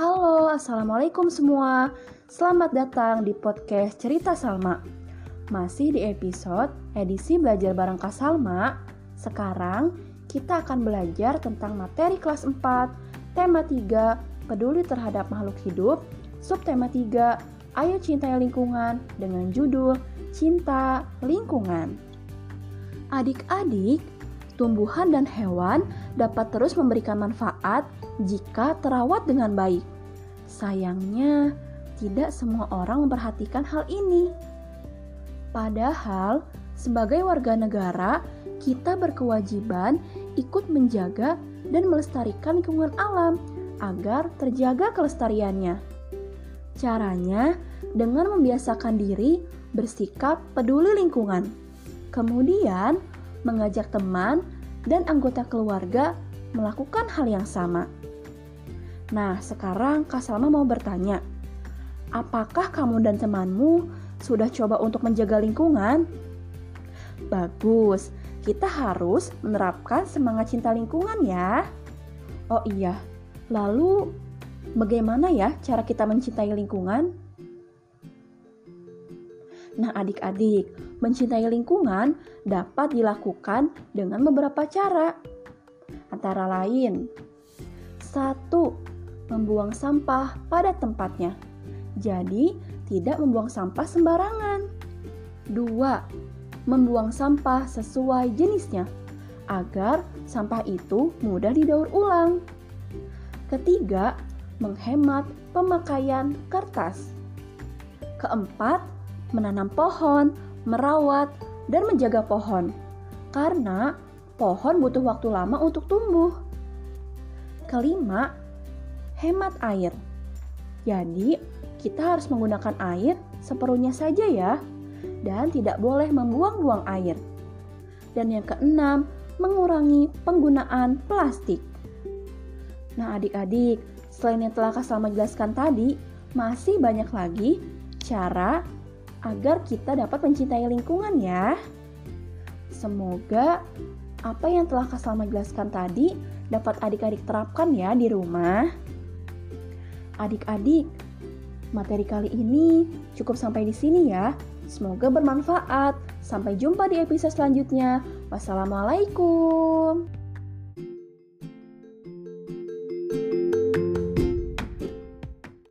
Halo, Assalamualaikum semua. Selamat datang di podcast Cerita Salma. Masih di episode edisi belajar bareng Kak Salma. Sekarang kita akan belajar tentang materi kelas 4 Tema 3, peduli terhadap makhluk hidup. Subtema 3, ayo cintai lingkungan Dengan judul Cinta Lingkungan. Adik-adik, tumbuhan dan hewan dapat terus memberikan manfaat jika terawat dengan baik. Sayangnya, tidak semua orang memperhatikan hal ini. Padahal, sebagai warga negara, kita berkewajiban ikut menjaga dan melestarikan lingkungan alam agar terjaga kelestariannya. Caranya dengan membiasakan diri bersikap peduli lingkungan. Kemudian, mengajak teman dan anggota keluarga melakukan hal yang sama. Nah, sekarang Kak Salma mau bertanya, apakah kamu dan temanmu sudah coba untuk menjaga lingkungan? Bagus, kita harus menerapkan semangat cinta lingkungan ya. Oh iya, lalu bagaimana ya cara kita mencintai lingkungan? Nah, adik-adik, mencintai lingkungan dapat dilakukan dengan beberapa cara. Antara lain, satu, membuang sampah pada tempatnya. Jadi, tidak membuang sampah sembarangan. Dua, membuang sampah sesuai jenisnya agar sampah itu mudah didaur ulang. Ketiga, menghemat pemakaian kertas. Keempat, menanam pohon, merawat, dan menjaga pohon. Karena pohon butuh waktu lama untuk tumbuh. Kelima, hemat air. Jadi, kita harus menggunakan air seperlunya saja ya, dan tidak boleh membuang-buang air. Dan yang keenam, mengurangi penggunaan plastik. Nah, adik-adik, selain yang telah Kak Salma jelaskan tadi, masih banyak lagi cara agar kita dapat mencintai lingkungan ya. Semoga apa yang telah Kak Salma jelaskan tadi dapat adik-adik terapkan ya di rumah. Adik-adik, materi kali ini cukup sampai di sini ya. Semoga bermanfaat. Sampai jumpa di episode selanjutnya. Wassalamualaikum.